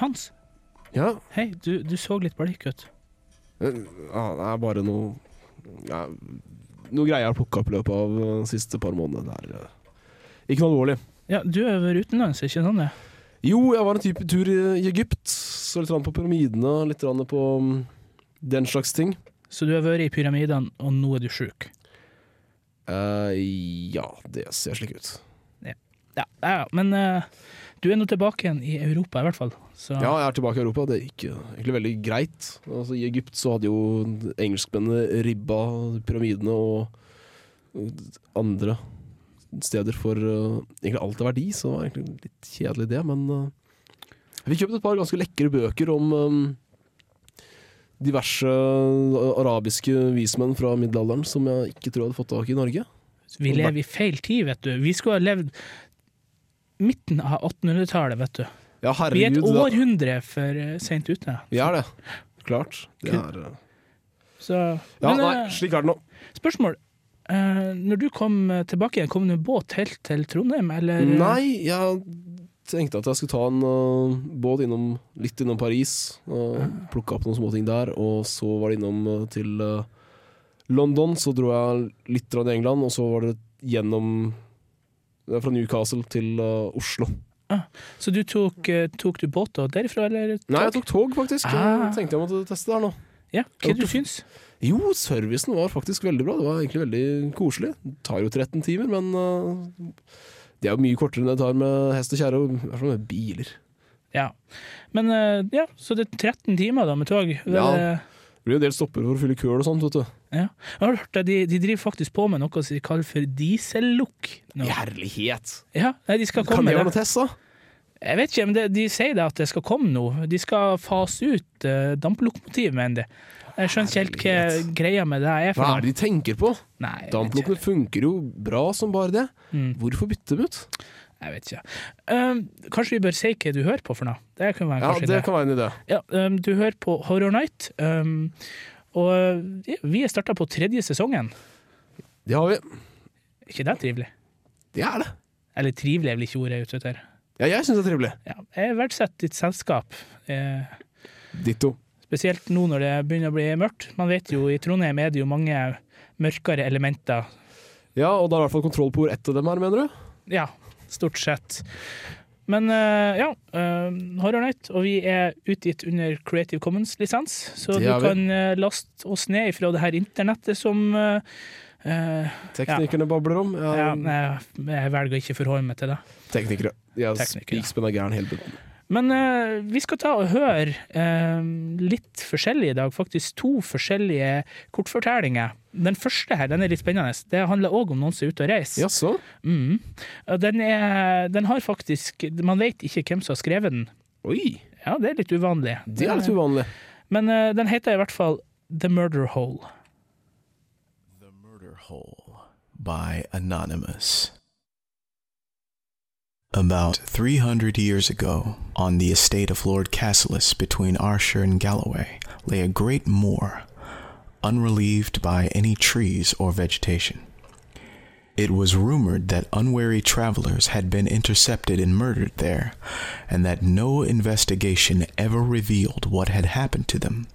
Hans. Ja, Hei, du, du så litt bleik ut. eh, ja, det er bare noe ja, Noe greier jeg har plukka opp i løpet av de siste par månedene. Det er eh, ikke noe alvorlig. Ja, du har vært utenlands, ikke sant det? Jo, jeg var en type tur i i Egypt. Så litt grann på pyramidene, litt grann på mm, den slags ting. Så du har vært i pyramidene, og nå er du sjuk? Eh, ja, det ser slik ut. Ja, ja, men eh, du er nå tilbake igjen i Europa, i hvert fall. Så Ja, jeg er tilbake i Europa. Det gikk eh, egentlig veldig greit. Altså, I Egypt så hadde jo engelskmennene ribba pyramidene og andre steder for uh, egentlig alt av verdi, så det var egentlig litt kjedelig det. Men uh, vi kjøpte et par ganske lekre bøker om um, diverse eh, arabiske vismenn fra middelalderen som jeg ikke tror jeg hadde fått tak i i Norge. vi lever i feil tid, vet du. Vi skulle ha levd midten av 1800-tallet, vet du. Ja, Vi er et herregud. århundre for uh, seint ute. Vi er det. Klart. Det er, eh, Så, ja, men, nei, eh, slik er det nå. spørsmål. Eh, når du kom eh, tilbake igjen, kom du med båt helt til Trondheim, eller? eh? Nei, jeg tenkte at jeg skulle ta en uh, båt innom, litt innom Paris. Og plukke opp noen småting der. Og så var det innom uh, til uh, London. Så dro jeg litt i England, og så var det gjennom det er Fra Newcastle til uh, Oslo. Så du tok, eh, tok du båt da derifra, eller? Nei, jeg tok tog, faktisk. Ah. Jeg tenkte jeg måtte teste der nå. Ja, hva du syns? Jo, servicen var faktisk veldig bra. Det var egentlig veldig koselig. Det tar jo 13 timer, men uh, det er jo mye kortere enn det tar med hest og kjerre, og i hvert fall med biler. Ja. Men uh, ja, så det er 13 timer da med tog. Det, Ja. Eh, Det blir en del stopper for å fylle køl og sånt, vet du. ja. Jeg har hørt at de, de driver faktisk på med noe som de kaller for diesellukk. Herlighet! Ja, nei, de skal Kan komme det de være noe test, da? Jeg vet ikke, men de, de sier det at det skal komme noe. De skal fase ut uh, damplokomotiv, mener de. Jeg skjønner ikke helt hva greia med det er for Hva er det de tenker på? Damplokkene funker jo bra som bare det. Mm. Hvorfor bytte dem ut? Jeg vet ikke. Um, kanskje vi bør si hva du hører på for noe? Det kan være Ja, det kan være en idé. Ja, um, du hører på Horror Night, um, og vi er starta på tredje sesongen. Det har vi. Er ikke det trivelig? Det er det. Eller trivelig er vel ikke ordet jeg er ute etter. Ja, jeg syns det er trivelig. Ja, jeg verdsetter ditt selskap, eh, Ditto. spesielt nå når det begynner å bli mørkt. Man vet jo, i Trondheim er det jo mange mørkere elementer. Ja, og da er i hvert fall kontroll på hvor ett av dem er, mener du? Ja, stort sett. Men eh, ja, eh, Horror Night, og vi er utgitt under Creative Commons-lisens, så du kan eh, laste oss ned fra det her internettet som Uh, Teknikerne ja. babler om. Ja, ja, jeg, jeg velger å ikke forholde meg til det. Teknikere. Jeg er spikspenna gæren hele bunten. Men uh, vi skal ta og høre uh, litt forskjellig i dag, faktisk to forskjellige kortfortellinger. Den første her, den er litt spennende. Det handler òg om noen som er ute og reiser. Jaså? Mm. Den, er, den har faktisk Man vet ikke hvem som har skrevet den. Oi! Ja, det er litt uvanlig. Det er litt uvanlig. Men uh, den heter i hvert fall The Murder Hole. The Murder Hole by Anonymous. About 300 years ago, on the estate of Lord Cassilis between Ayrshire and Galloway, lay a great moor, unrelieved by any trees or vegetation. It was rumored that unwary travelers had been intercepted and murdered there, and that no investigation ever revealed what had happened to them.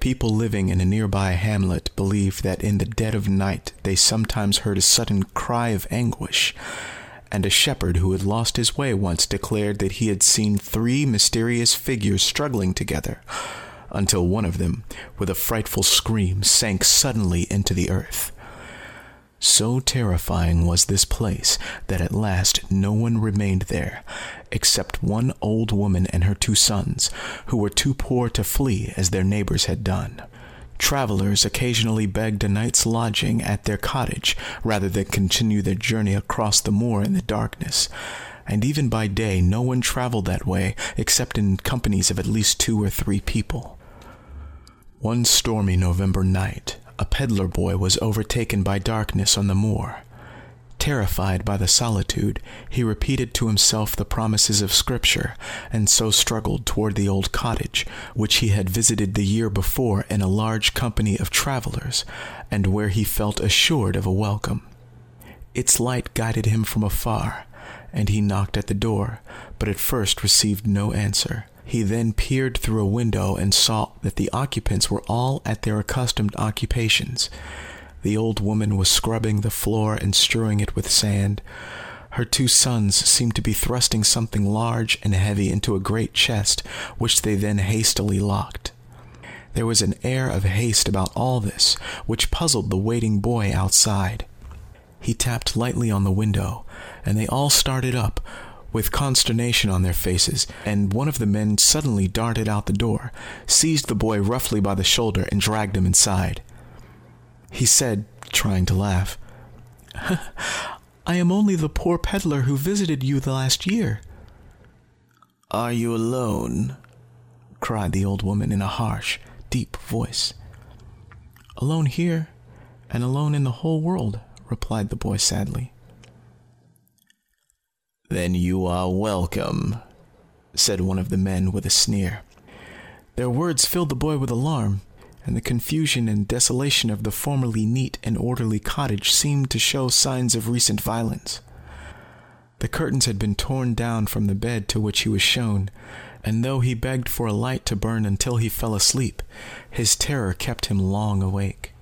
People living in a nearby hamlet believed that in the dead of night they sometimes heard a sudden cry of anguish, and a shepherd who had lost his way once declared that he had seen three mysterious figures struggling together, until one of them, with a frightful scream, sank suddenly into the earth. So terrifying was this place that at last no one remained there, except one old woman and her two sons, who were too poor to flee as their neighbors had done. Travelers occasionally begged a night's lodging at their cottage rather than continue their journey across the moor in the darkness, and even by day no one traveled that way except in companies of at least two or three people. One stormy November night, a peddler boy was overtaken by darkness on the moor. Terrified by the solitude, he repeated to himself the promises of Scripture, and so struggled toward the old cottage, which he had visited the year before in a large company of travelers, and where he felt assured of a welcome. Its light guided him from afar, and he knocked at the door, but at first received no answer. He then peered through a window and saw that the occupants were all at their accustomed occupations. The old woman was scrubbing the floor and strewing it with sand. Her two sons seemed to be thrusting something large and heavy into a great chest, which they then hastily locked. There was an air of haste about all this, which puzzled the waiting boy outside. He tapped lightly on the window, and they all started up, with consternation on their faces, and one of the men suddenly darted out the door, seized the boy roughly by the shoulder, and dragged him inside. He said, trying to laugh, I am only the poor peddler who visited you the last year. Are you alone? cried the old woman in a harsh, deep voice. Alone here, and alone in the whole world, replied the boy sadly. Then you are welcome, said one of the men with a sneer. Their words filled the boy with alarm, and the confusion and desolation of the formerly neat and orderly cottage seemed to show signs of recent violence. The curtains had been torn down from the bed to which he was shown, and though he begged for a light to burn until he fell asleep, his terror kept him long awake.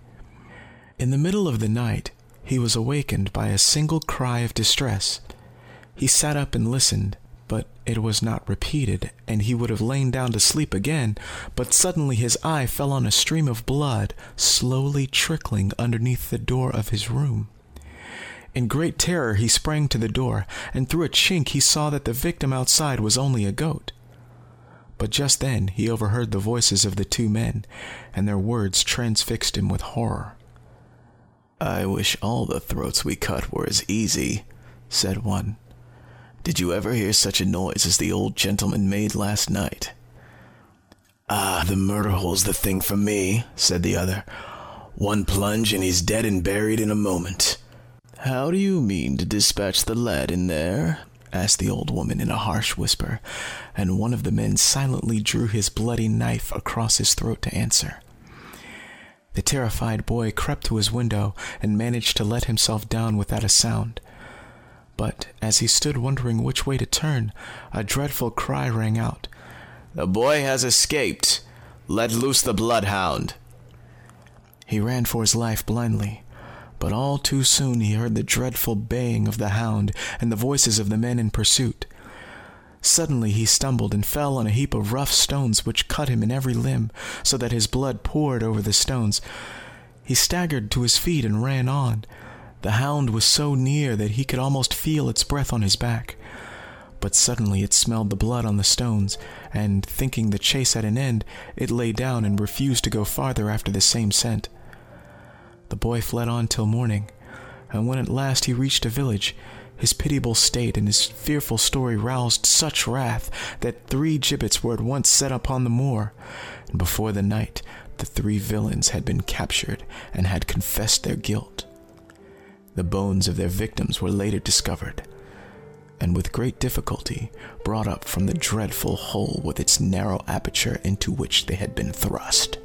In the middle of the night, he was awakened by a single cry of distress. He sat up and listened, but it was not repeated, and he would have lain down to sleep again, but suddenly his eye fell on a stream of blood slowly trickling underneath the door of his room. In great terror, he sprang to the door, and through a chink he saw that the victim outside was only a goat. But just then he overheard the voices of the two men, and their words transfixed him with horror. I wish all the throats we cut were as easy, said one. Did you ever hear such a noise as the old gentleman made last night? Ah, the murder hole's the thing for me, said the other. One plunge and he's dead and buried in a moment. How do you mean to dispatch the lad in there? asked the old woman in a harsh whisper, and one of the men silently drew his bloody knife across his throat to answer. The terrified boy crept to his window and managed to let himself down without a sound. But as he stood wondering which way to turn, a dreadful cry rang out. The boy has escaped. Let loose the bloodhound. He ran for his life blindly, but all too soon he heard the dreadful baying of the hound and the voices of the men in pursuit. Suddenly he stumbled and fell on a heap of rough stones which cut him in every limb, so that his blood poured over the stones. He staggered to his feet and ran on. The hound was so near that he could almost feel its breath on his back. But suddenly it smelled the blood on the stones, and thinking the chase at an end, it lay down and refused to go farther after the same scent. The boy fled on till morning, and when at last he reached a village, his pitiable state and his fearful story roused such wrath that three gibbets were at once set upon the moor, and before the night the three villains had been captured and had confessed their guilt. The bones of their victims were later discovered, and with great difficulty brought up from the dreadful hole with its narrow aperture into which they had been thrust.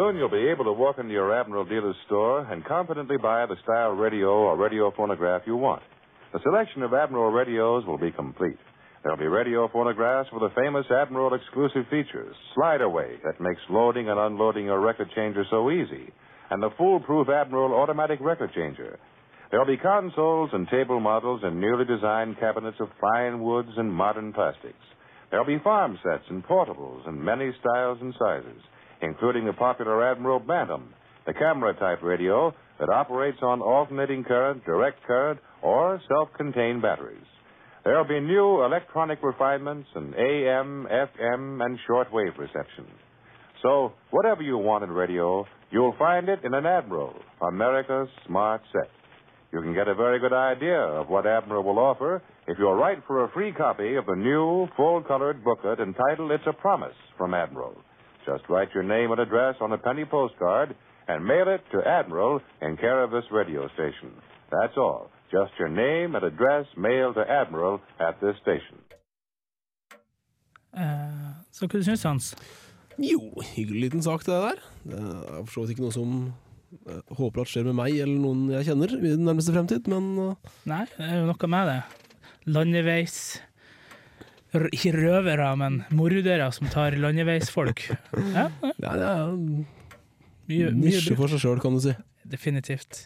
Soon you'll be able to walk into your Admiral dealer's store and confidently buy the style radio or radio phonograph you want. The selection of Admiral radios will be complete. There'll be radio phonographs with the famous Admiral exclusive features, slide away that makes loading and unloading your record changer so easy, and the foolproof Admiral automatic record changer. There'll be consoles and table models and newly designed cabinets of fine woods and modern plastics. There'll be farm sets and portables in many styles and sizes, including the popular Admiral Bantam, the camera type radio that operates on alternating current, direct current, or self contained batteries. There'll be new electronic refinements and AM, FM, and shortwave reception. So, whatever you want in radio, you'll find it in an Admiral, America's smart set. You can get a very good idea of what Admiral will offer if you'll write for a free copy of the new, full colored booklet entitled It's a Promise from Admiral. Just write your name and address on a penny postcard and mail it to Admiral in care of this radio station. That's all. Just your name and address mailed to Admiral at this station. Eh, så hva syns Hans? Jo, hyggelig liten sak det der. Det er for så vidt ikke noe som jeg håper at skjer med meg eller noen jeg kjenner i den nærmeste fremtid, men uh, Nei, det er jo noe med det. Landeveis Ikke røvere, men mordere som tar landeveisfolk. Ja, ja, ja, mye, mye nisje for seg sjøl, kan du si. Definitivt.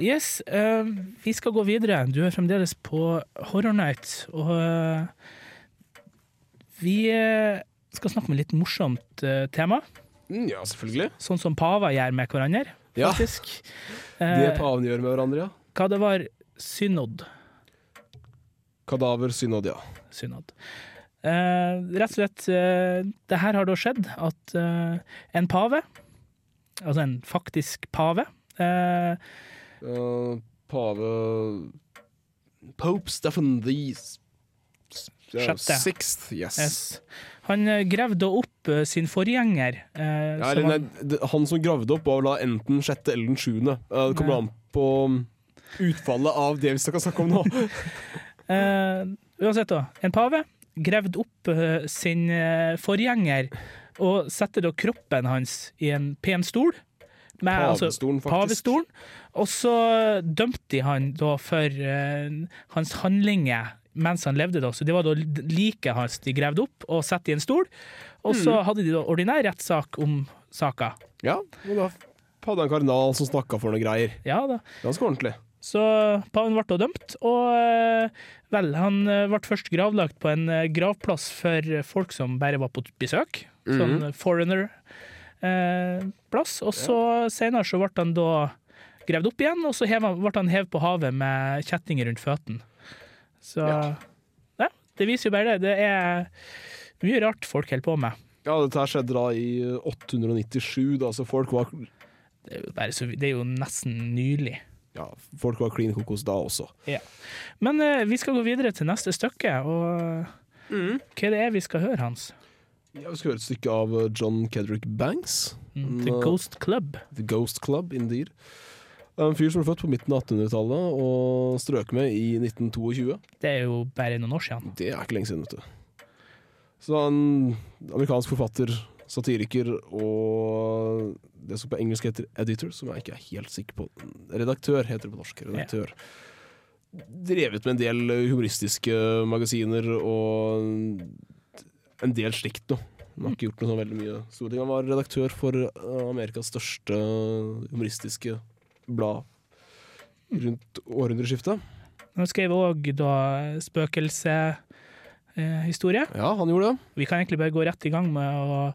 Yes, uh, vi skal gå videre. Du er fremdeles på Horror Night, og uh, vi eh, skal snakke om et litt morsomt uh, tema. Mm, ja, selvfølgelig. Sånn som paver gjør med hverandre, Ja, faktisk. det paven gjør med hverandre, ja. hva det var synod. Kadaver, synod, ja. synod. Eh, rett og slett, eh, det her har da skjedd at eh, en pave, altså en faktisk pave, eh, pave Pope Stephen the Sjette. Sixth, yes. yes, han eh, gravde opp eh, sin forgjenger. Ja, som han, nei, han som gravde opp, var vel enten sjette eller den sjuende. Det kommer an på um, utfallet av det vi skal snakke om nå. eh, uansett, da. En pave gravde opp eh, sin eh, forgjenger og setter da kroppen hans i en pen stol. Med, altså, Pavestolen, faktisk. pavestolen. Og så dømte de han da for uh, hans handlinger mens han levde, da. Så det var da liket hans de gravde opp og satte i en stol. Og så Mm. hadde de da ordinær rettssak om saka. Ja, og da hadde han kardinal som snakka for noe greier. Ja da. Ganske ordentlig. Så paven ble dømt, og eh, vel, han eh, ble først gravlagt på en eh, gravplass for folk som bare var på besøk. Sånn foreigner-plass. og så senere så ble han da gravd opp igjen, og så ble han hevet på havet med kjettinger rundt føttene. Så Ja. ja, det viser jo bare det. Det er mye rart folk holder på med. Ja, dette her skjedde da i uh, 897, da, så folk var, Det er jo, så, det er jo nesten nylig. Ja, folk var klin kokos da også. Men eh, vi skal gå videre til neste stykke, og Mm. hva det er vi skal høre, Hans? Ja, vi skal høre et stykke av uh, John Kedrick Banks. Mm, The Ghost Club. The Ghost Club, indeed. En fyr som ble født på midten av 1800-tallet og strøk med i 1922. Det er jo bare noen år siden. Det er ikke lenge siden, vet du. Så han amerikansk forfatter, satiriker og det som på engelsk heter editor, som jeg ikke er helt sikker på. Redaktør heter det på norsk. Redaktør. Drevet med en del humoristiske magasiner og en del slikt noe. Han har ikke gjort noe sånn veldig mye store. Han var redaktør for eh, Amerikas største humoristiske blad rundt århundreskiftet. Han skrev òg da spøkelsehistorie. Ja, han gjorde det. Vi kan egentlig bare gå rett i gang med å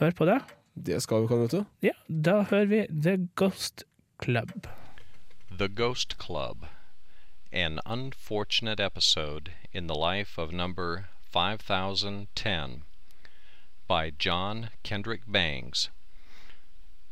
høre på det. Det skal vi kan, vet du. Ja, da hører vi The Ghost Club. The Ghost Club. An unfortunate episode in the life of number 5010 by John Kendrick Bangs.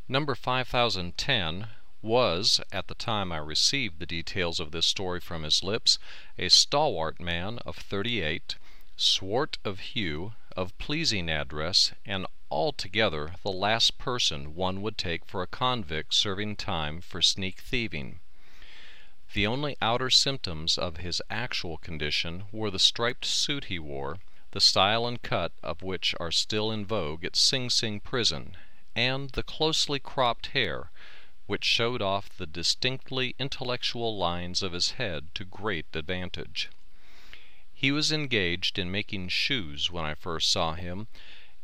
Number 5010 was, at the time I received the details of this story from his lips, a stalwart man of 38, swart of hue, of pleasing address, and altogether the last person one would take for a convict serving time for sneak thieving. The only outer symptoms of his actual condition were the striped suit he wore, the style and cut of which are still in vogue at Sing Sing prison, and the closely cropped hair, which showed off the distinctly intellectual lines of his head to great advantage. He was engaged in making shoes when I first saw him,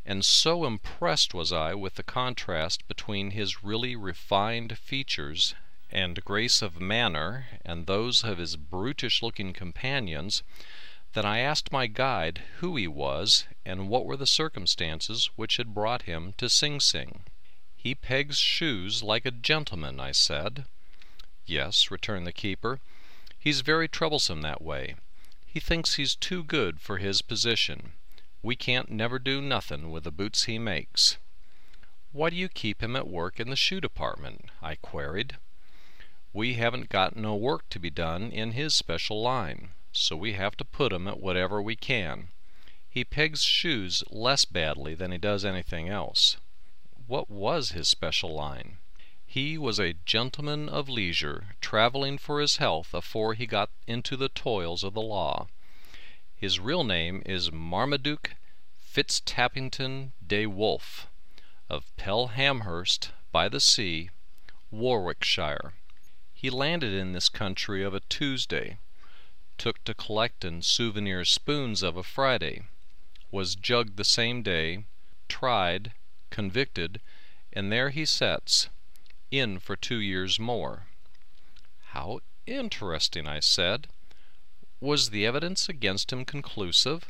and so impressed was I with the contrast between his really refined features and grace of manner and those of his brutish looking companions that I asked my guide who he was and what were the circumstances which had brought him to Sing Sing. He pegs shoes like a gentleman, I said. Yes, returned the keeper. He's very troublesome that way. He thinks he's too good for his position. We can't never do nothing with the boots he makes. Why do you keep him at work in the shoe department? I queried. We haven't got no work to be done in his special line so we have to put him at whatever we can. He pegs shoes less badly than he does anything else. What was his special line? He was a gentleman of leisure, travelling for his health afore he got into the toils of the law. His real name is Marmaduke Fitztappington de Wolfe, of Pelhamhurst by the sea, Warwickshire. He landed in this country of a Tuesday took to collectin' souvenir spoons of a Friday, was jugged the same day, tried, convicted, and there he sets, in for two years more. How interesting, I said. Was the evidence against him conclusive?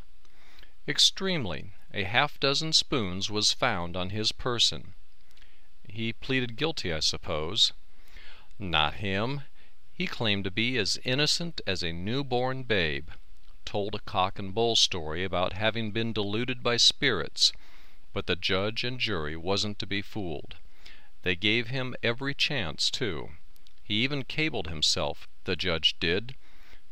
Extremely. A half dozen spoons was found on his person. He pleaded guilty, I suppose. Not him. He claimed to be as innocent as a new-born babe, told a cock and bull story about having been deluded by spirits, but the judge and jury wasn't to be fooled. They gave him every chance, too. He even cabled himself, the judge did,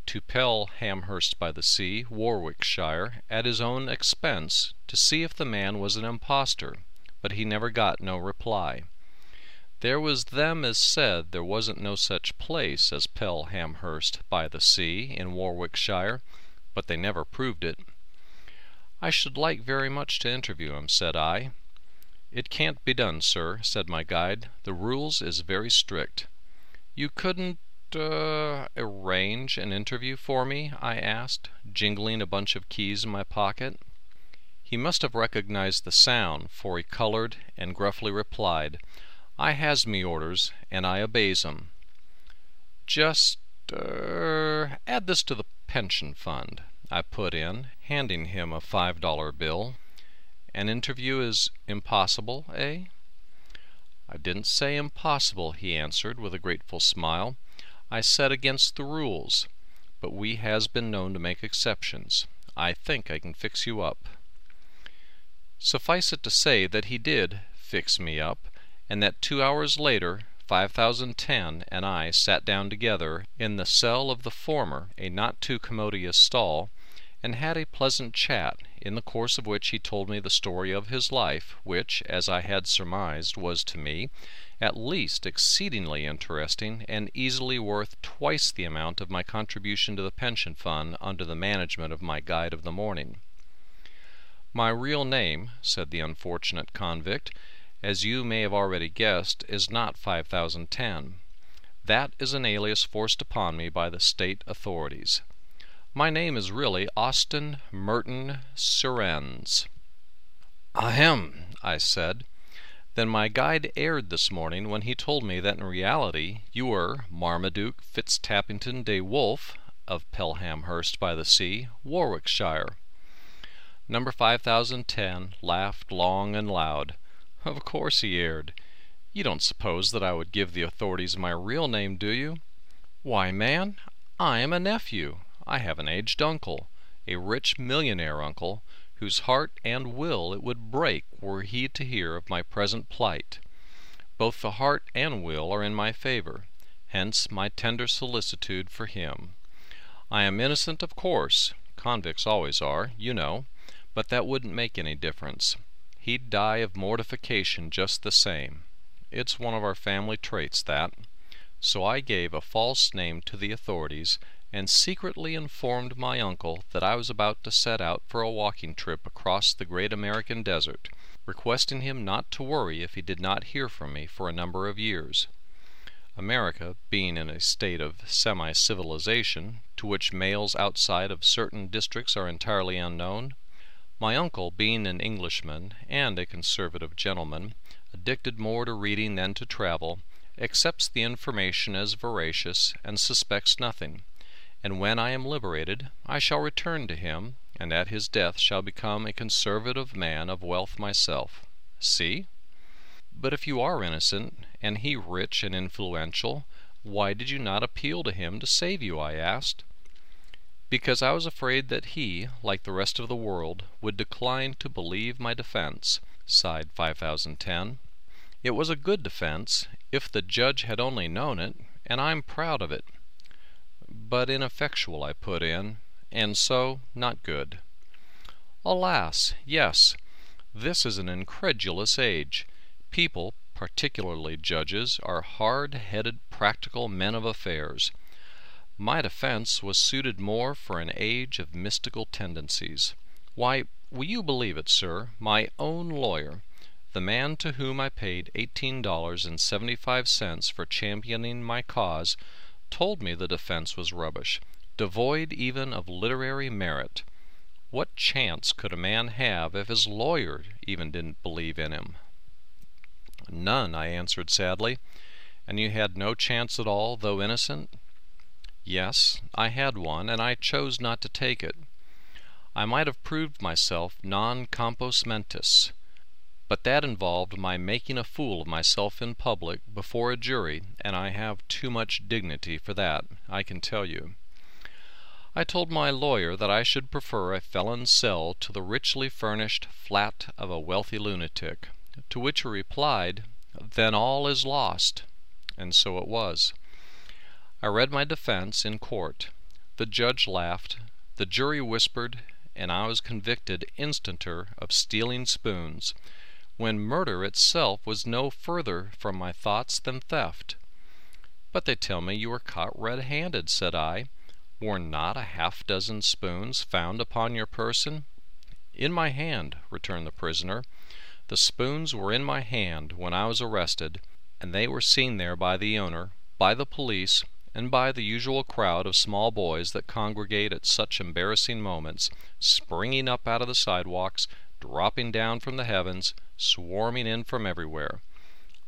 to Pell Hamhurst by the Sea, Warwickshire, at his own expense, to see if the man was an impostor, but he never got no reply. There was them as said there wasn't no such place as Pelhamhurst by the Sea in Warwickshire, but they never proved it. I should like very much to interview him, said I. It can't be done, sir, said my guide. The rules is very strict. You couldn't uh, arrange an interview for me? I asked, jingling a bunch of keys in my pocket. He must have recognized the sound, for he colored and gruffly replied, I has me orders, and I obeys 'em. Just er add this to the pension fund," I put in, handing him a five dollar bill. "An interview is impossible, eh?" "I didn't say impossible," he answered, with a grateful smile. "I said against the rules, but we has been known to make exceptions. I think I can fix you up." Suffice it to say that he did "fix me up." and that two hours later 5010 and I sat down together in the cell of the former, a not too commodious stall, and had a pleasant chat, in the course of which he told me the story of his life, which, as I had surmised, was to me, at least exceedingly interesting, and easily worth twice the amount of my contribution to the pension fund under the management of my guide of the morning. My real name, said the unfortunate convict, as you may have already guessed, is not 5010. That is an alias forced upon me by the state authorities. My name is really Austin Merton Surrenz. Ahem, I said. Then my guide erred this morning when he told me that in reality you were Marmaduke Fitztappington de Wolfe of Pelhamhurst by the Sea, Warwickshire. Number 5010 laughed long and loud. Of course he erred. You don't suppose that I would give the authorities my real name, do you? Why, man, I am a nephew. I have an aged uncle, a rich millionaire uncle, whose heart and will it would break were he to hear of my present plight. Both the heart and will are in my favor, hence my tender solicitude for him. I am innocent, of course, convicts always are, you know, but that wouldn't make any difference. He'd die of mortification just the same. It's one of our family traits, that. So I gave a false name to the authorities and secretly informed my uncle that I was about to set out for a walking trip across the great American desert, requesting him not to worry if he did not hear from me for a number of years. America being in a state of semi civilization, to which males outside of certain districts are entirely unknown, my uncle being an Englishman and a conservative gentleman, addicted more to reading than to travel, accepts the information as veracious and suspects nothing, and when I am liberated I shall return to him, and at his death shall become a conservative man of wealth myself. See? But if you are innocent, and he rich and influential, why did you not appeal to him to save you? I asked. Because I was afraid that he, like the rest of the world, would decline to believe my defense, sighed 5010. It was a good defense, if the judge had only known it, and I'm proud of it. But ineffectual, I put in, and so not good. Alas, yes, this is an incredulous age. People, particularly judges, are hard headed, practical men of affairs. My defense was suited more for an age of mystical tendencies. Why, will you believe it, sir, my own lawyer, the man to whom I paid eighteen dollars and seventy five cents for championing my cause, told me the defense was rubbish, devoid even of literary merit. What chance could a man have if his lawyer even didn't believe in him? None, I answered sadly. And you had no chance at all, though innocent? Yes, I had one, and I chose not to take it. I might have proved myself non compos mentis, but that involved my making a fool of myself in public before a jury, and I have too much dignity for that, I can tell you. I told my lawyer that I should prefer a felon's cell to the richly furnished flat of a wealthy lunatic, to which he replied, Then all is lost. And so it was. I read my defense in court. The judge laughed, the jury whispered, and I was convicted instanter of stealing spoons, when murder itself was no further from my thoughts than theft. But they tell me you were caught red handed, said I. Were not a half dozen spoons found upon your person? In my hand, returned the prisoner. The spoons were in my hand when I was arrested, and they were seen there by the owner, by the police, and by the usual crowd of small boys that congregate at such embarrassing moments, springing up out of the sidewalks, dropping down from the heavens, swarming in from everywhere.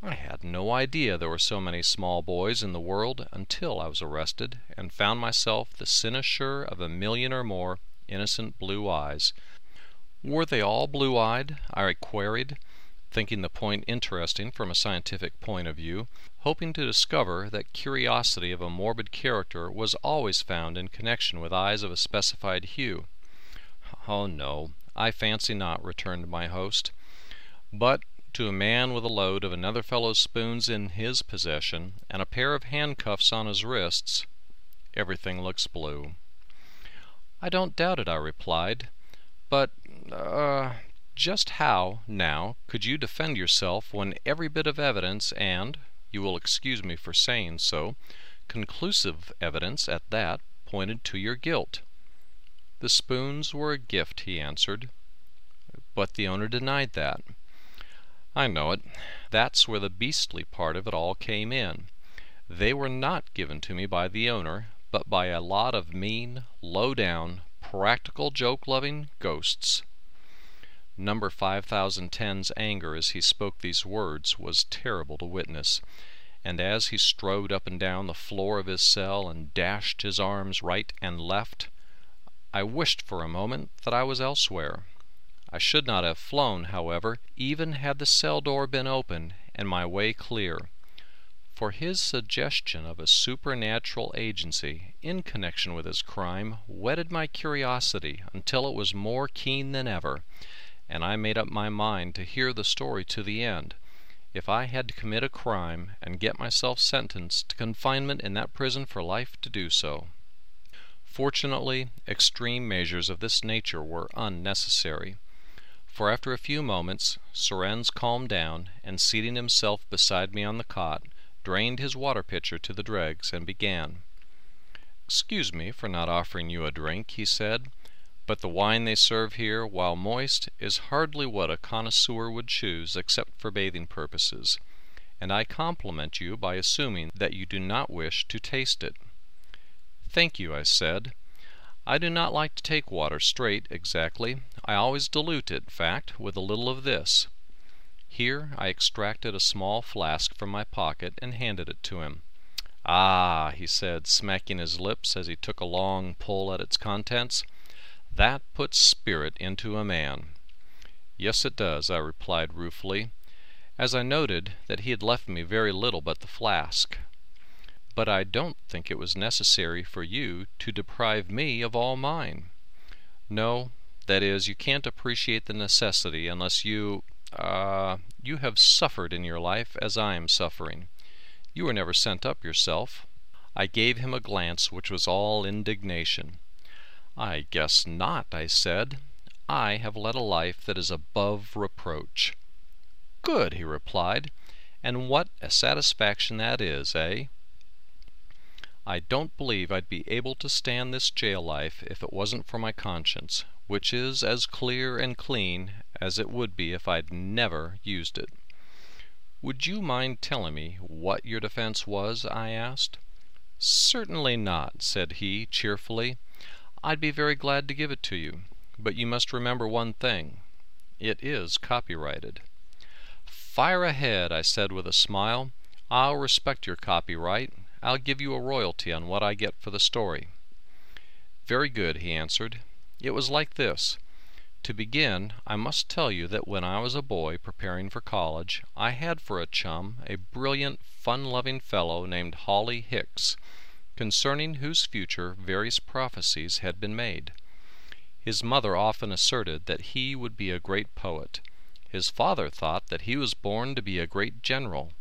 I had no idea there were so many small boys in the world until I was arrested and found myself the cynosure of a million or more innocent blue eyes. Were they all blue eyed? I queried, thinking the point interesting from a scientific point of view, hoping to discover that curiosity of a morbid character was always found in connection with eyes of a specified hue. Oh, no, I fancy not, returned my host. But to a man with a load of another fellow's spoons in his possession, and a pair of handcuffs on his wrists, everything looks blue. I don't doubt it, I replied. But, er, just how, now, could you defend yourself when every bit of evidence and, you will excuse me for saying so, conclusive evidence at that, pointed to your guilt? The spoons were a gift, he answered. But the owner denied that. I know it. That's where the beastly part of it all came in. They were not given to me by the owner, but by a lot of mean, low down, practical joke loving ghosts. Number 5010's anger as he spoke these words was terrible to witness, and as he strode up and down the floor of his cell and dashed his arms right and left, I wished for a moment that I was elsewhere. I should not have flown, however, even had the cell door been open and my way clear, for his suggestion of a supernatural agency in connection with his crime whetted my curiosity until it was more keen than ever, and I made up my mind to hear the story to the end, if I had to commit a crime and get myself sentenced to confinement in that prison for life to do so. Fortunately, extreme measures of this nature were unnecessary for after a few moments Surrenz calmed down, and seating himself beside me on the cot, drained his water pitcher to the dregs, and began. "Excuse me for not offering you a drink," he said, but the wine they serve here, while moist, is hardly what a connoisseur would choose except for bathing purposes, and I compliment you by assuming that you do not wish to taste it. Thank you, I said. I do not like to take water straight, exactly. I always dilute it, in fact, with a little of this. Here I extracted a small flask from my pocket and handed it to him. Ah, he said, smacking his lips as he took a long pull at its contents. That puts spirit into a man. Yes, it does, I replied ruefully, as I noted that he had left me very little but the flask. But I don't think it was necessary for you to deprive me of all mine. No, that is, you can't appreciate the necessity unless you ah you have suffered in your life as I am suffering. You were never sent up yourself. I gave him a glance which was all indignation. I guess not, I said. I have led a life that is above reproach. Good, he replied. And what a satisfaction that is, eh? I don't believe I'd be able to stand this jail life if it wasn't for my conscience, which is as clear and clean as it would be if I'd never used it. Would you mind telling me what your defense was? I asked. Certainly not, said he, cheerfully. I'd be very glad to give it to you, but you must remember one thing. It is copyrighted. Fire ahead, I said with a smile. I'll respect your copyright. I'll give you a royalty on what I get for the story. Very good, he answered. It was like this. To begin, I must tell you that when I was a boy preparing for college, I had for a chum a brilliant, fun-loving fellow named Hawley Hicks concerning whose future various prophecies had been made. His mother often asserted that he would be a great poet. His father thought that he was born to be a great general.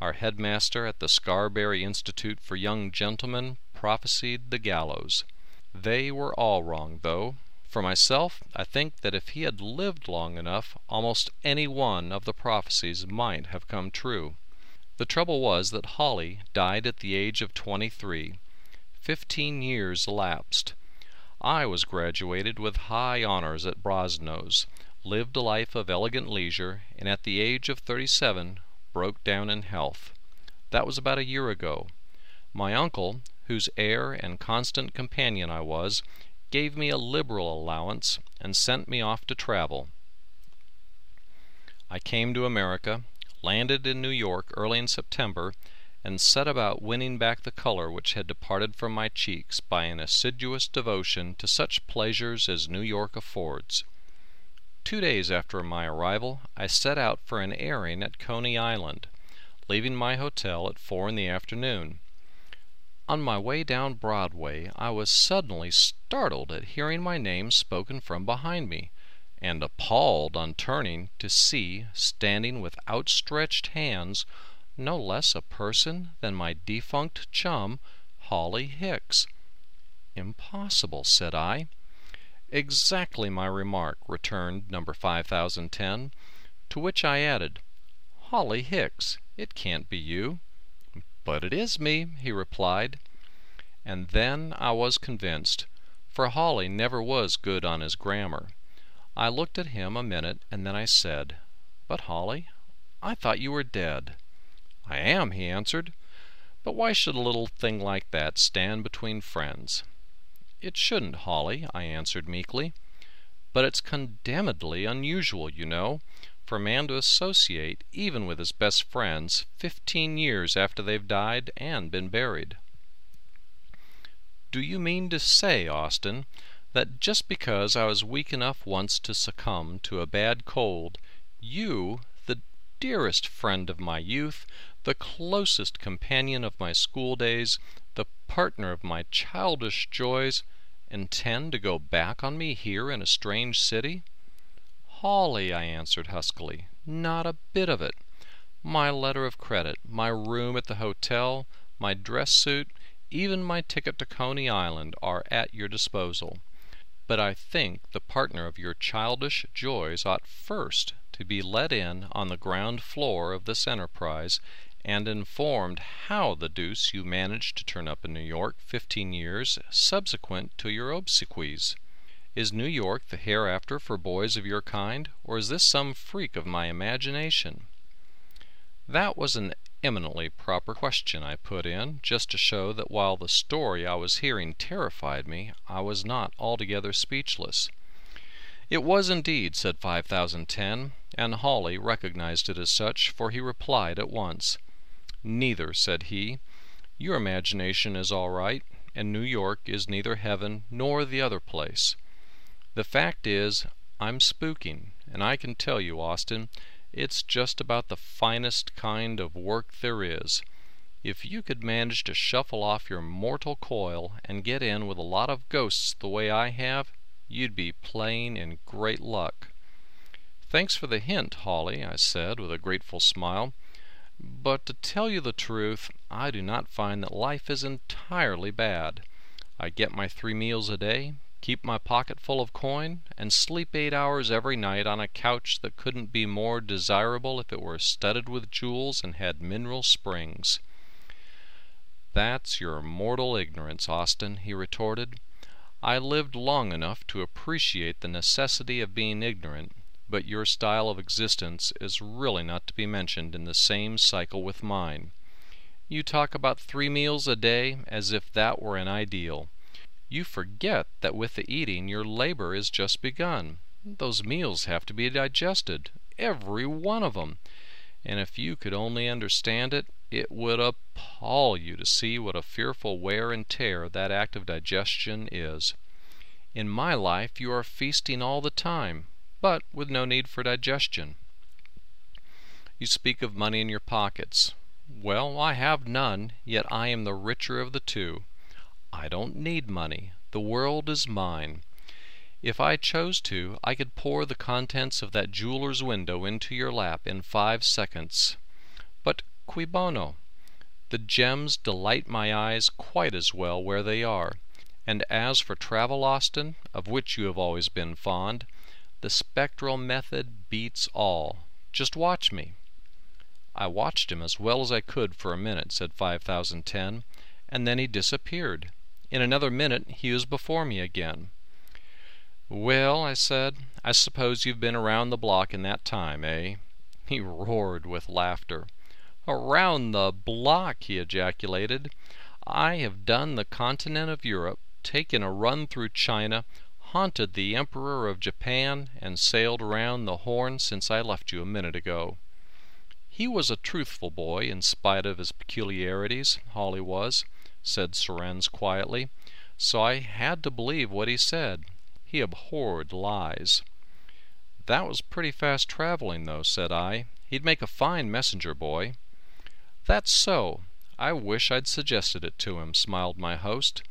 Our headmaster at the Scarberry Institute for Young Gentlemen prophesied the gallows. They were all wrong, though. For myself, I think that if he had lived long enough, almost any one of the prophecies might have come true. The trouble was that Hawley died at the age of twenty three. Fifteen years elapsed. I was graduated with high honors at Brasenose, lived a life of elegant leisure, and at the age of thirty seven broke down in health. That was about a year ago. My uncle, whose heir and constant companion I was, gave me a liberal allowance and sent me off to travel. I came to America, landed in New York early in September, and set about winning back the color which had departed from my cheeks by an assiduous devotion to such pleasures as New York affords. Two days after my arrival I set out for an airing at Coney Island, leaving my hotel at four in the afternoon. On my way down Broadway I was suddenly startled at hearing my name spoken from behind me and appalled on turning to see standing with outstretched hands no less a person than my defunct chum, Hawley Hicks. Impossible, said I. Exactly my remark, returned number 5010, to which I added, "Hawley Hicks, it can't be you. But it is me, he replied. And then I was convinced, for Hawley never was good on his grammar. I looked at him a minute and then I said, But Hawley, I thought you were dead. I am, he answered. But why should a little thing like that stand between friends? It shouldn't, Hawley, I answered meekly. But it's condemnedly unusual, you know, for a man to associate, even with his best friends, fifteen years after they've died and been buried. Do you mean to say, Austin, that just because I was weak enough once to succumb to a bad cold, you, the dearest friend of my youth, the closest companion of my school days, the partner of my childish joys, intend to go back on me here in a strange city? Hawley, I answered huskily, not a bit of it. My letter of credit, my room at the hotel, my dress suit, even my ticket to Coney Island are at your disposal but I think the partner of your childish joys ought first to be let in on the ground floor of this enterprise and informed how the deuce you managed to turn up in New York fifteen years subsequent to your obsequies. Is New York the hereafter for boys of your kind, or is this some freak of my imagination? That was an eminently proper question I put in, just to show that while the story I was hearing terrified me, I was not altogether speechless. It was indeed, said 5010, and Hawley recognized it as such, for he replied at once. Neither, said he. Your imagination is all right, and New York is neither heaven nor the other place. The fact is, I'm spooking, and I can tell you, Austin, it's just about the finest kind of work there is. If you could manage to shuffle off your mortal coil and get in with a lot of ghosts the way I have, you'd be playing in great luck. Thanks for the hint, Hawley, I said with a grateful smile. But to tell you the truth, I do not find that life is entirely bad. I get my three meals a day, keep my pocket full of coin, and sleep eight hours every night on a couch that couldn't be more desirable if it were studded with jewels and had mineral springs. That's your mortal ignorance, Austin, he retorted. I lived long enough to appreciate the necessity of being ignorant, but your style of existence is really not to be mentioned in the same cycle with mine. You talk about three meals a day as if that were an ideal. You forget that with the eating your labor is just begun. Those meals have to be digested, every one of them. And if you could only understand it, it would appall you to see what a fearful wear and tear that act of digestion is. In my life you are feasting all the time, but with no need for digestion. You speak of money in your pockets. Well, I have none, yet I am the richer of the two. I don't need money. The world is mine. If I chose to, I could pour the contents of that jeweler's window into your lap in five seconds. But cui bono? The gems delight my eyes quite as well where they are. And as for travel, Austin, of which you have always been fond, the spectral method beats all. Just watch me. I watched him as well as I could for a minute, said 5010, and then he disappeared. In another minute he was before me again. Well, I said, I suppose you've been around the block in that time, eh? He roared with laughter. Around the block, he ejaculated. I have done the continent of Europe, taken a run through China, haunted the Emperor of Japan, and sailed round the Horn since I left you a minute ago. He was a truthful boy, in spite of his peculiarities, Hawley was said Surrenz quietly, so I had to believe what he said. He abhorred lies. That was pretty fast traveling, though, said I. He'd make a fine messenger boy. That's so. I wish I'd suggested it to him, smiled my host.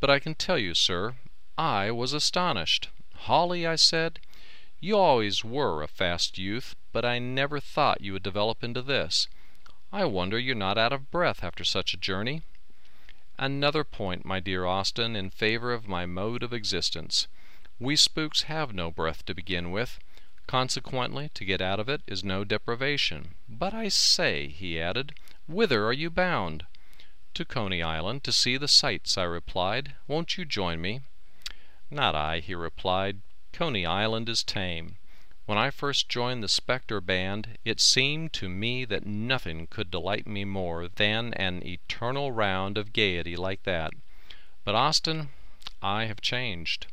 But I can tell you, sir, I was astonished. "Hawley," I said, you always were a fast youth, but I never thought you would develop into this. I wonder you're not out of breath after such a journey. Another point, my dear Austin, in favor of my mode of existence. We spooks have no breath to begin with. Consequently, to get out of it is no deprivation. But I say, he added, whither are you bound? To Coney Island, to see the sights, I replied. Won't you join me? Not I, he replied. Coney Island is tame. When I first joined the Spectre band, it seemed to me that nothing could delight me more than an eternal round of gaiety like that. But, Austin, I have changed.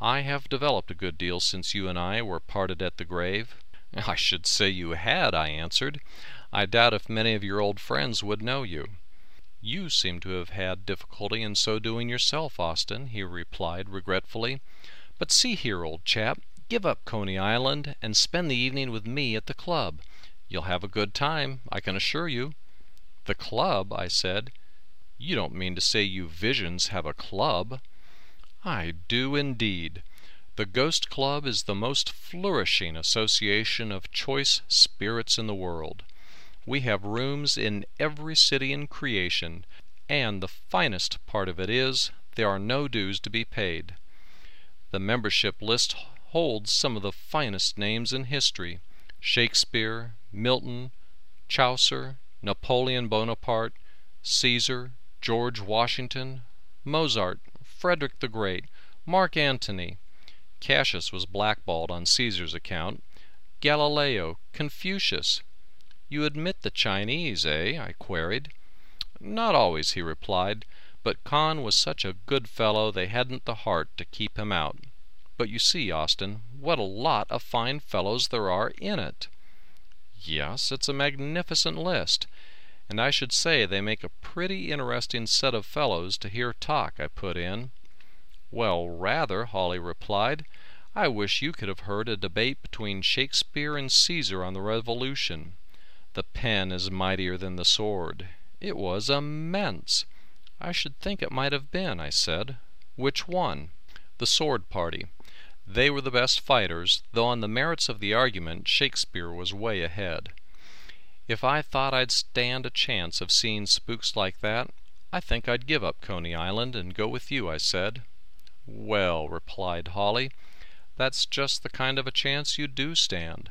I have developed a good deal since you and I were parted at the grave. I should say you had, I answered. I doubt if many of your old friends would know you. You seem to have had difficulty in so doing yourself, Austin, he replied regretfully. But see here, old chap, Give up Coney Island and spend the evening with me at the club. You'll have a good time, I can assure you. The club? I said. You don't mean to say you visions have a club? I do indeed. The Ghost Club is the most flourishing association of choice spirits in the world. We have rooms in every city in creation, and the finest part of it is there are no dues to be paid. The membership list holds some of the finest names in history Shakespeare, Milton, Chaucer, Napoleon Bonaparte, Caesar, George Washington, Mozart, Frederick the Great, Mark Antony, Cassius was blackballed on Caesar's account. Galileo, Confucius. You admit the Chinese, eh? I queried. Not always, he replied, but Kahn was such a good fellow they hadn't the heart to keep him out. But you see, Austin, what a lot of fine fellows there are in it. Yes, it's a magnificent list, and I should say they make a pretty interesting set of fellows to hear talk, I put in. Well, rather, Hawley replied. I wish you could have heard a debate between Shakespeare and Caesar on the Revolution. The pen is mightier than the sword. It was immense. I should think it might have been, I said. Which one? The sword party. They were the best fighters, though on the merits of the argument Shakespeare was way ahead. If I thought I'd stand a chance of seeing spooks like that, I think I'd give up Coney Island and go with you, I said. Well, replied Hawley, that's just the kind of a chance you do stand.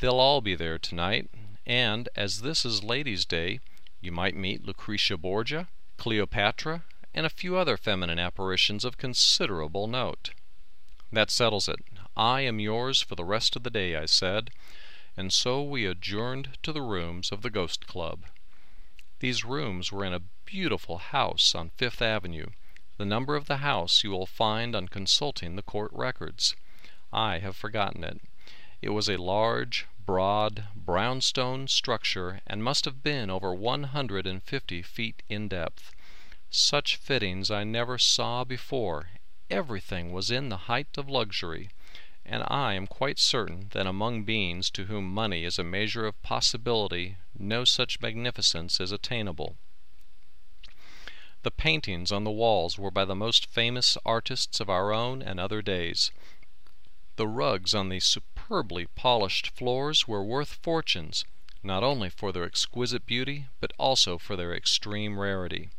They'll all be there tonight, and as this is Ladies' Day, you might meet Lucretia Borgia, Cleopatra, and a few other feminine apparitions of considerable note. That settles it. I am yours for the rest of the day, I said, and so we adjourned to the rooms of the Ghost Club. These rooms were in a beautiful house on Fifth Avenue. The number of the house you will find on consulting the court records. I have forgotten it. It was a large, broad, brownstone structure and must have been over one hundred and fifty feet in depth. Such fittings I never saw before everything was in the height of luxury, and I am quite certain that among beings to whom money is a measure of possibility no such magnificence is attainable. The paintings on the walls were by the most famous artists of our own and other days. The rugs on the superbly polished floors were worth fortunes, not only for their exquisite beauty, but also for their extreme rarity.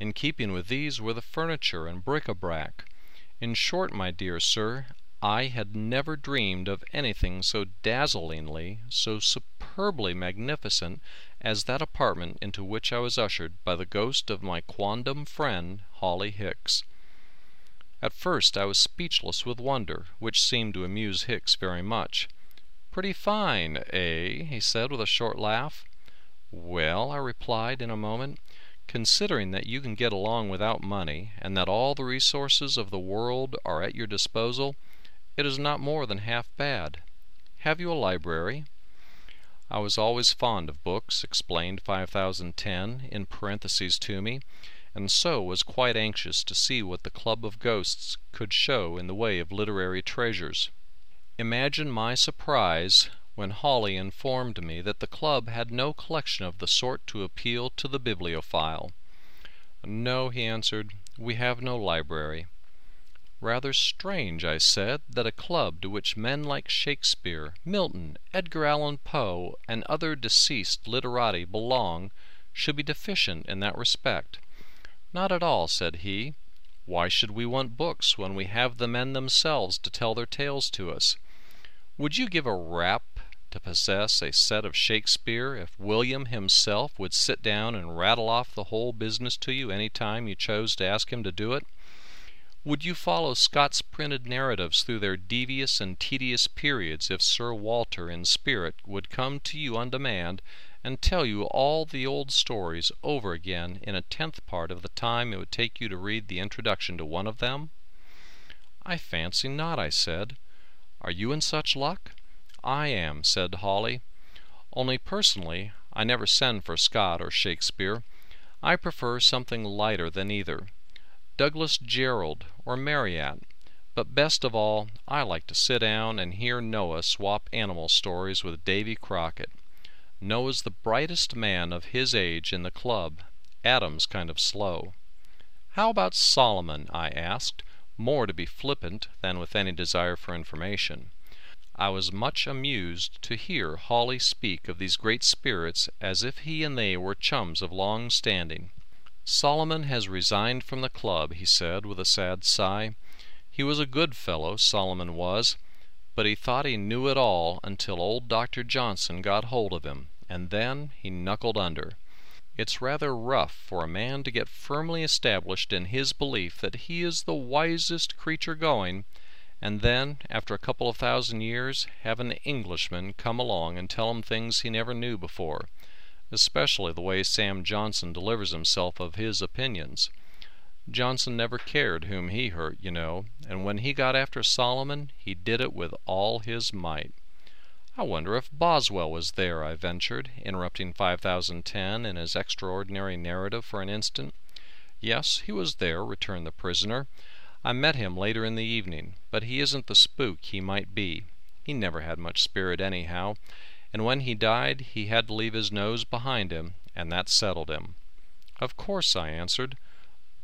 In keeping with these were the furniture and bric a brac. In short, my dear sir, I had never dreamed of anything so dazzlingly, so superbly magnificent as that apartment into which I was ushered by the ghost of my quondam friend, Hawley Hicks. At first I was speechless with wonder, which seemed to amuse Hicks very much. Pretty fine, eh? he said with a short laugh. Well, I replied in a moment, Considering that you can get along without money, and that all the resources of the world are at your disposal, it is not more than half bad. Have you a library? I was always fond of books, explained 5010 in parentheses to me, and so was quite anxious to see what the Club of Ghosts could show in the way of literary treasures. Imagine my surprise when Hawley informed me that the club had no collection of the sort to appeal to the bibliophile. No, he answered, we have no library. Rather strange, I said, that a club to which men like Shakespeare, Milton, Edgar Allan Poe, and other deceased literati belong should be deficient in that respect. Not at all, said he. Why should we want books when we have the men themselves to tell their tales to us? Would you give a rap to possess a set of Shakespeare if William himself would sit down and rattle off the whole business to you any time you chose to ask him to do it? Would you follow Scott's printed narratives through their devious and tedious periods if Sir Walter in spirit would come to you on demand and tell you all the old stories over again in a tenth part of the time it would take you to read the introduction to one of them? I fancy not, I said. Are you in such luck? I am, said Hawley. Only personally, I never send for Scott or Shakespeare. I prefer something lighter than either. Douglas Jerrold or Marryat. But best of all, I like to sit down and hear Noah swap animal stories with Davy Crockett. Noah's the brightest man of his age in the club. Adam's kind of slow. How about Solomon? I asked, more to be flippant than with any desire for information. I was much amused to hear Hawley speak of these great spirits as if he and they were chums of long standing. Solomon has resigned from the club, he said with a sad sigh. He was a good fellow, Solomon was, but he thought he knew it all until old Dr. Johnson got hold of him, and then he knuckled under. It's rather rough for a man to get firmly established in his belief that he is the wisest creature going and then, after a couple of thousand years, have an Englishman come along and tell him things he never knew before, especially the way Sam Johnson delivers himself of his opinions. Johnson never cared whom he hurt, you know, and when he got after Solomon he did it with all his might. I wonder if Boswell was there, I ventured, interrupting 5010 in his extraordinary narrative for an instant. Yes, he was there, returned the prisoner. I met him later in the evening, but he isn't the spook he might be. He never had much spirit anyhow, and when he died he had to leave his nose behind him, and that settled him. Of course, I answered.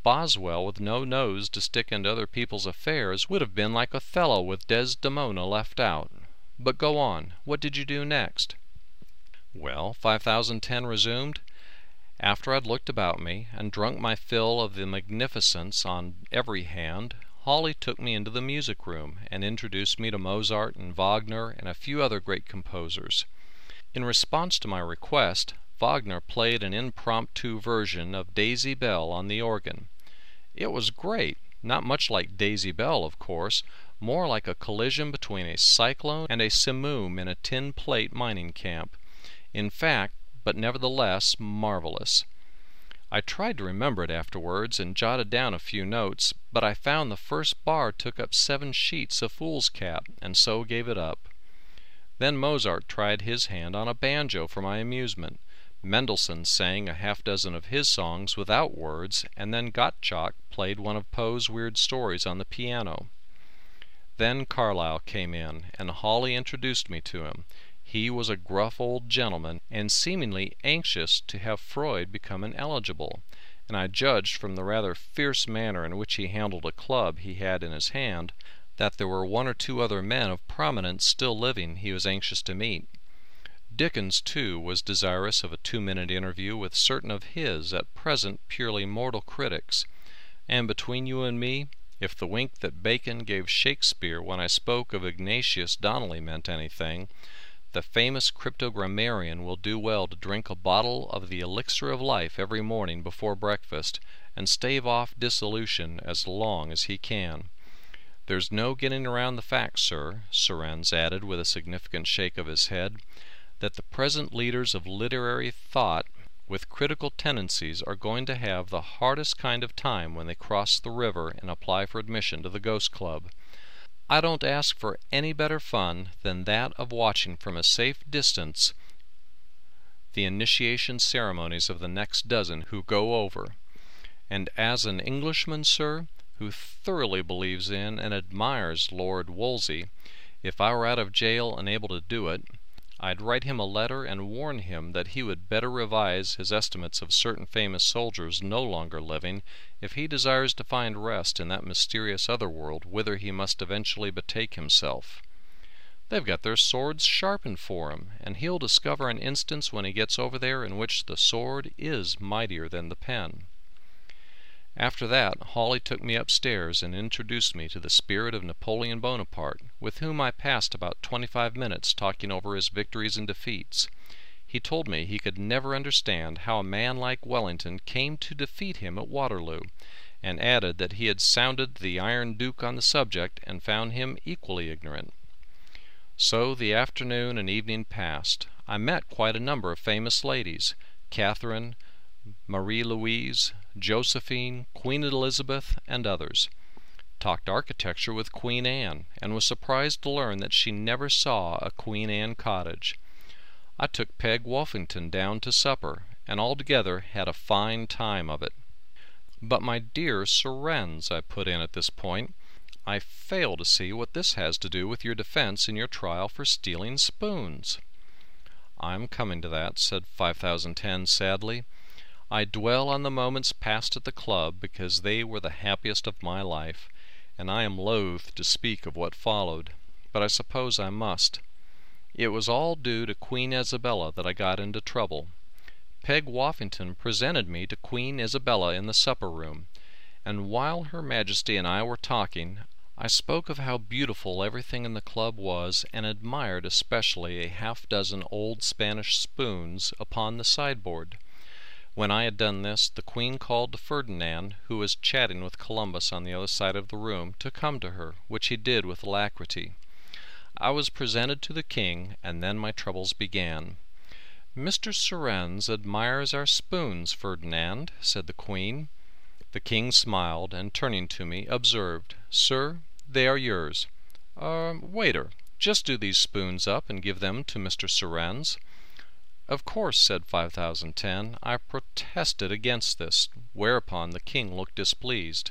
Boswell with no nose to stick into other people's affairs would have been like Othello with Desdemona left out. But go on. What did you do next? Well, 5010 resumed, after I'd looked about me and drunk my fill of the magnificence on every hand, Hawley took me into the music room and introduced me to Mozart and Wagner and a few other great composers. In response to my request, Wagner played an impromptu version of Daisy Bell on the organ. It was great, not much like Daisy Bell, of course, more like a collision between a cyclone and a simoom in a tin plate mining camp. In fact, but nevertheless marvelous. I tried to remember it afterwards and jotted down a few notes, but I found the first bar took up seven sheets of foolscap, and so gave it up. Then Mozart tried his hand on a banjo for my amusement. Mendelssohn sang a half dozen of his songs without words, and then Gottschalk played one of Poe's weird stories on the piano. Then Carlyle came in, and Hawley introduced me to him. He was a gruff old gentleman, and seemingly anxious to have Froude become ineligible, and I judged from the rather fierce manner in which he handled a club he had in his hand that there were one or two other men of prominence still living he was anxious to meet. Dickens, too, was desirous of a two minute interview with certain of his, at present purely mortal critics, and between you and me, if the wink that Bacon gave Shakespeare when I spoke of Ignatius Donnelly meant anything, the famous cryptogrammarian will do well to drink a bottle of the elixir of life every morning before breakfast, and stave off dissolution as long as he can. There's no getting around the fact, sir, Surrenz added with a significant shake of his head that the present leaders of literary thought with critical tendencies are going to have the hardest kind of time when they cross the river and apply for admission to the Ghost Club. I don't ask for any better fun than that of watching from a safe distance the initiation ceremonies of the next dozen who go over. And as an Englishman, sir, who thoroughly believes in and admires Lord Wolseley, if I were out of jail and able to do it, I'd write him a letter and warn him that he would better revise his estimates of certain famous soldiers no longer living if he desires to find rest in that mysterious other world whither he must eventually betake himself. They've got their swords sharpened for him, and he'll discover an instance when he gets over there in which the sword is mightier than the pen. After that Hawley took me upstairs and introduced me to the spirit of Napoleon Bonaparte, with whom I passed about twenty five minutes talking over his victories and defeats. He told me he could never understand how a man like Wellington came to defeat him at Waterloo, and added that he had sounded the Iron Duke on the subject and found him equally ignorant. So the afternoon and evening passed. I met quite a number of famous ladies Catherine, Marie Louise, Josephine, Queen Elizabeth, and others. Talked architecture with Queen Anne, and was surprised to learn that she never saw a Queen Anne cottage. I took Peg Woffington down to supper, and altogether had a fine time of it. But my dear Surrenz, I put in at this point, I fail to see what this has to do with your defense in your trial for stealing spoons. I'm coming to that, said 5010 sadly. I dwell on the moments passed at the club because they were the happiest of my life, and I am loath to speak of what followed, but I suppose I must. It was all due to Queen Isabella that I got into trouble. Peg Woffington presented me to Queen Isabella in the supper room, and while Her Majesty and I were talking, I spoke of how beautiful everything in the club was, and admired especially a half dozen old Spanish spoons upon the sideboard. When I had done this, the Queen called to Ferdinand, who was chatting with Columbus on the other side of the room, to come to her, which he did with alacrity. I was presented to the King, and then my troubles began. "Mr. Surrenz admires our spoons, Ferdinand," said the Queen. The King smiled, and turning to me, observed, "Sir, they are yours. Er waiter, just do these spoons up and give them to Mr. Surrenz." "Of course," said 5010. I protested against this, whereupon the King looked displeased.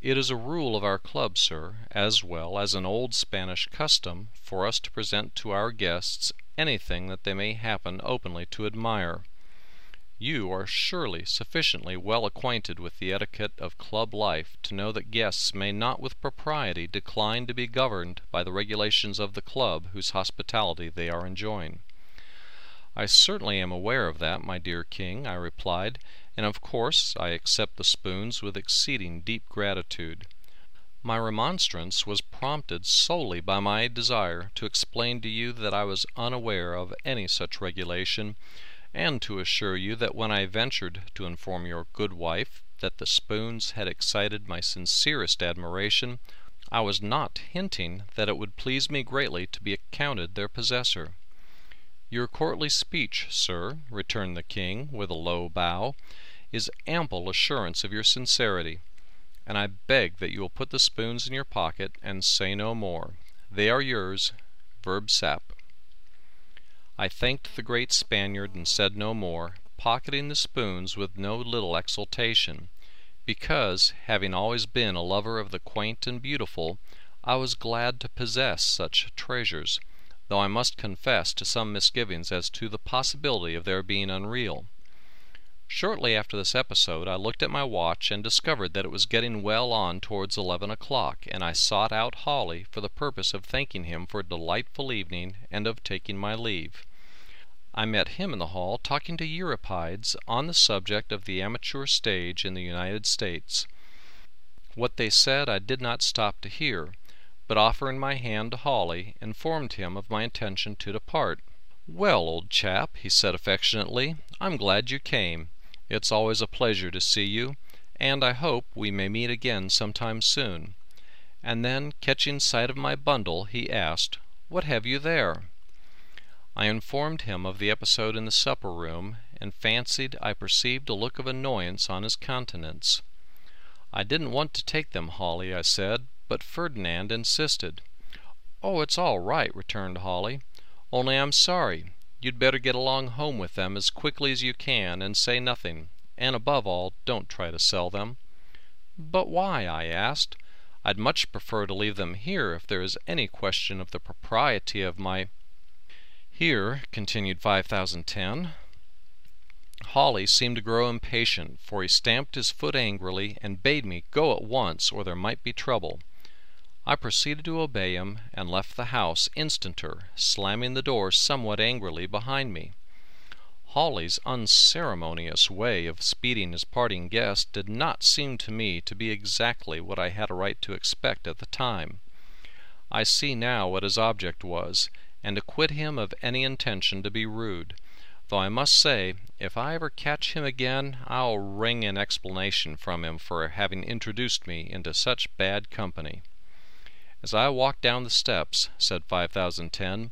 "It is a rule of our club, sir, as well as an old Spanish custom, for us to present to our guests anything that they may happen openly to admire. You are surely sufficiently well acquainted with the etiquette of club life to know that guests may not with propriety decline to be governed by the regulations of the club whose hospitality they are enjoying." "I certainly am aware of that, my dear King," I replied, "and of course I accept the spoons with exceeding deep gratitude. My remonstrance was prompted solely by my desire to explain to you that I was unaware of any such regulation, and to assure you that when I ventured to inform your good wife that the spoons had excited my sincerest admiration, I was not hinting that it would please me greatly to be accounted their possessor." "Your courtly speech, sir," returned the King, with a low bow, "is ample assurance of your sincerity and I beg that you will put the spoons in your pocket and say no more. They are yours, verb sap." I thanked the great Spaniard and said no more, pocketing the spoons with no little exultation, because, having always been a lover of the quaint and beautiful, I was glad to possess such treasures, though I must confess to some misgivings as to the possibility of their being unreal. Shortly after this episode I looked at my watch and discovered that it was getting well on towards eleven o'clock, and I sought out Hawley for the purpose of thanking him for a delightful evening and of taking my leave. I met him in the hall talking to Euripides on the subject of the amateur stage in the United States. What they said I did not stop to hear, but offering my hand to Hawley, informed him of my intention to depart. "Well, old chap," he said affectionately, "I'm glad you came. It's always a pleasure to see you, and I hope we may meet again sometime soon." And then, catching sight of my bundle, he asked, "What have you there?" I informed him of the episode in the supper room, and fancied I perceived a look of annoyance on his countenance. "I didn't want to take them, Hawley," I said, but Ferdinand insisted. "Oh, it's all right," returned Hawley, "only I'm sorry. You'd better get along home with them as quickly as you can, and say nothing, and above all don't try to sell them." "But why?" I asked. "I'd much prefer to leave them here if there is any question of the propriety of my "Here," continued 5010, Hawley seemed to grow impatient, for he stamped his foot angrily and bade me go at once or there might be trouble. I proceeded to obey him, and left the house instanter, slamming the door somewhat angrily behind me. Hawley's unceremonious way of speeding his parting guest did not seem to me to be exactly what I had a right to expect at the time. I see now what his object was, and acquit him of any intention to be rude, though I must say, if I ever catch him again I'll wring an explanation from him for having introduced me into such bad company. As I walked down the steps, said 5010,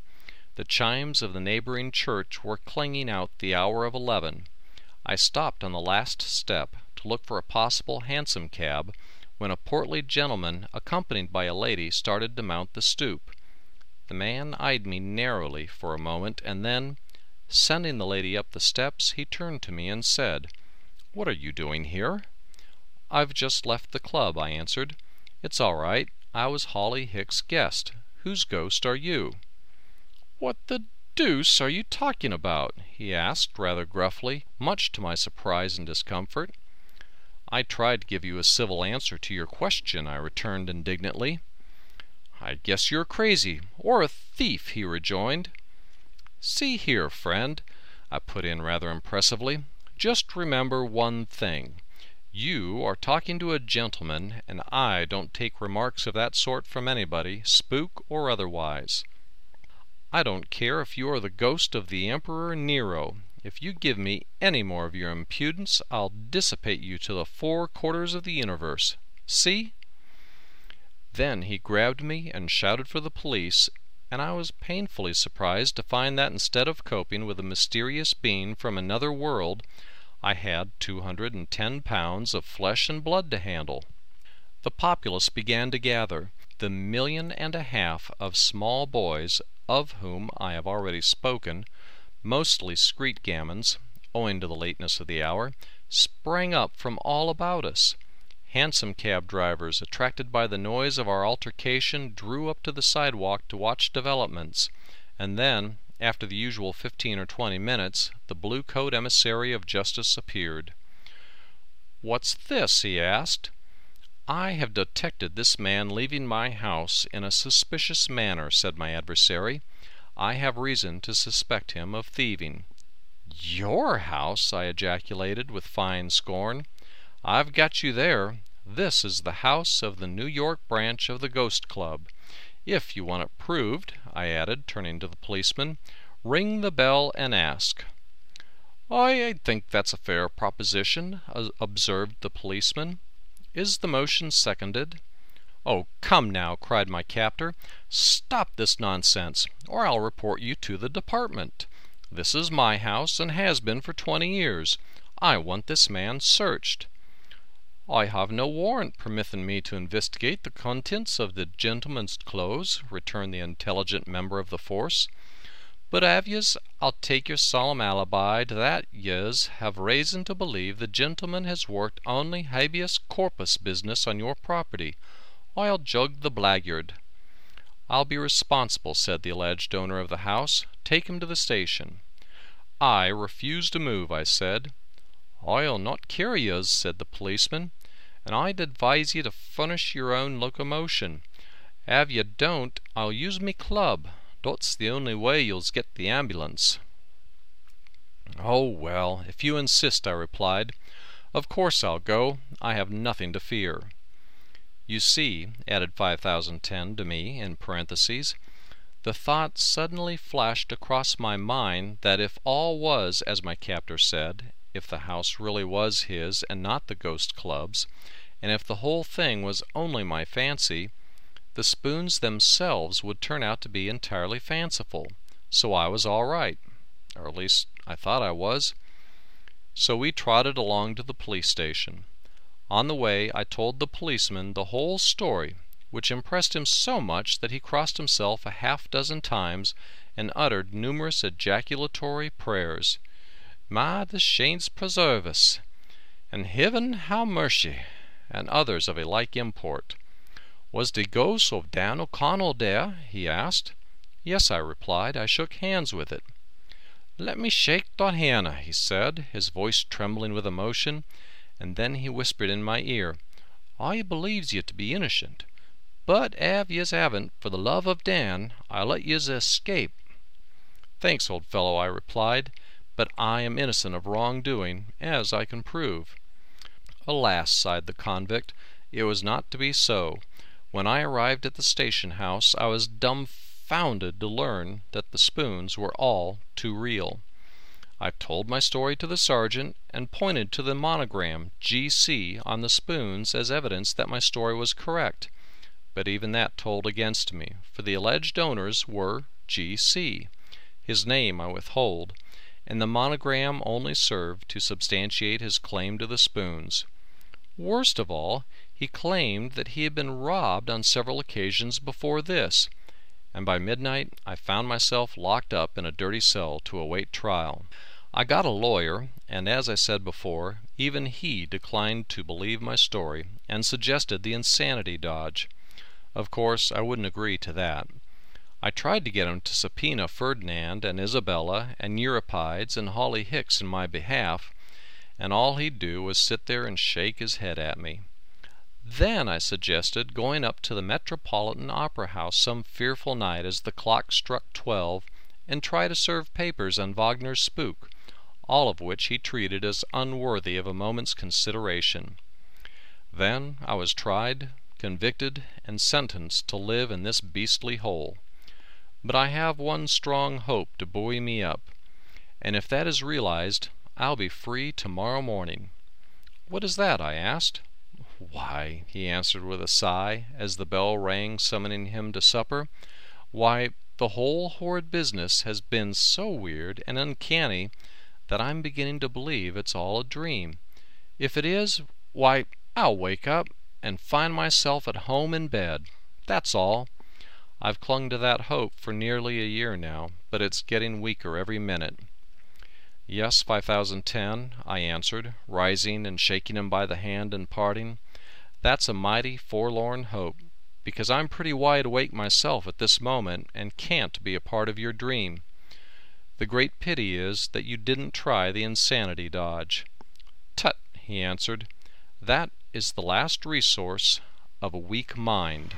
the chimes of the neighboring church were clanging out the hour of eleven. I stopped on the last step to look for a possible hansom cab, when a portly gentleman accompanied by a lady started to mount the stoop. The man eyed me narrowly for a moment, and then, sending the lady up the steps, he turned to me and said, "What are you doing here?" "I've just left the club," I answered. "It's all right. I was Hawley Hicks' guest. Whose ghost are you?" "What the deuce are you talking about?" he asked, rather gruffly, much to my surprise and discomfort. "I tried to give you a civil answer to your question," I returned indignantly. "I guess you're crazy, or a thief," he rejoined. "See here, friend," I put in rather impressively, "just remember one thing. You are talking to a gentleman, and I don't take remarks of that sort from anybody, spook or otherwise. I don't care if you are the ghost of the Emperor Nero. If you give me any more of your impudence, I'll dissipate you to the four quarters of the universe. See? Then he grabbed me and shouted for the police, and I was painfully surprised to find that instead of coping with a mysterious being from another world, I had two hundred and ten pounds of flesh and blood to handle. The populace began to gather. The million and a half of small boys, of whom I have already spoken, mostly screet gamins, owing to the lateness of the hour, sprang up from all about us. Hansom cab drivers, attracted by the noise of our altercation, drew up to the sidewalk to watch developments, and then, after the usual fifteen or twenty minutes, the blue coat emissary of justice appeared. "What's this?" he asked. "I have detected this man leaving my house in a suspicious manner," said my adversary. "I have reason to suspect him of thieving." "Your house!" I ejaculated, with fine scorn. I've got you there. This is the house of the New York branch of the Ghost Club. If you want it proved," I added, turning to the policeman, "ring the bell and ask." "I think that's a fair proposition," observed the policeman. "Is the motion seconded?" "Oh, come now!" cried my captor. "Stop this nonsense, or I'll report you to the Department. This is my house, and has been for twenty years. I want this man searched. "I have no warrant permittin' me to investigate the contents of the gentleman's clothes," returned the intelligent member of the force. "But av yez, I'll take your solemn alibi that yez have raison to believe the gentleman has worked only habeas corpus business on your property, I'll jug the blagyard." "I'll be responsible," said the alleged owner of the house. "Take him to the station." I refuse to move, I said. "I'll not carry yez," said the policeman and I'd advise ye to furnish your own locomotion. Av ye don't, I'll use me club. Dot's the only way you'll get the ambulance." "Oh, well, if you insist," I replied, "of course I'll go. I have nothing to fear." "You see," added 5010 to me in parentheses, the thought suddenly flashed across my mind that if all was as my captor said, if the house really was his and not the Ghost Club's, and if the whole thing was only my fancy, the spoons themselves would turn out to be entirely fanciful, so I was all right, or at least I thought I was. So we trotted along to the police station. On the way I told the policeman the whole story, which impressed him so much that he crossed himself a half dozen times and uttered numerous ejaculatory prayers. "My the saints preserve us!" and "Heaven have mercy!" and others of a like import. "Was the ghost of Dan O'Connell there?" he asked. "Yes," I replied. "I shook hands with it." "Let me shake dot hand," he said, his voice trembling with emotion, and then he whispered in my ear, "I believes ye to be innocent, but av yez haven't, for the love of Dan, I'll let yez escape." "Thanks, old fellow," I replied but I am innocent of wrong doing, as I can prove." "Alas!" sighed the convict, "it was not to be so. When I arrived at the station house I was dumbfounded to learn that the spoons were all too real. I told my story to the sergeant, and pointed to the monogram G.C. on the spoons as evidence that my story was correct, but even that told against me, for the alleged owners were G.C. His name I withhold and the monogram only served to substantiate his claim to the spoons. Worst of all, he claimed that he had been robbed on several occasions before this, and by midnight I found myself locked up in a dirty cell to await trial. I got a lawyer, and as I said before, even he declined to believe my story and suggested the insanity dodge. Of course I wouldn't agree to that. I tried to get him to subpoena Ferdinand and Isabella and Euripides and Hawley Hicks in my behalf, and all he'd do was sit there and shake his head at me. Then I suggested going up to the Metropolitan Opera House some fearful night as the clock struck twelve and try to serve papers on Wagner's Spook, all of which he treated as unworthy of a moment's consideration. Then I was tried, convicted, and sentenced to live in this beastly hole. But I have one strong hope to buoy me up. and if that is realized, I'll be free tomorrow morning. What is that? I asked. Why, he answered with a sigh, as the bell rang summoning him to supper, why, the whole horrid business has been so weird and uncanny that I'm beginning to believe it's all a dream. If it is, why, I'll wake up and find myself at home in bed. That's all. I've clung to that hope for nearly a year now, but it's getting weaker every minute. Yes, 5010, I answered, rising and shaking him by the hand and parting. That's a mighty forlorn hope, because I'm pretty wide awake myself at this moment and can't be a part of your dream. The great pity is that you didn't try the insanity dodge. Tut, he answered, that is the last resource of a weak mind.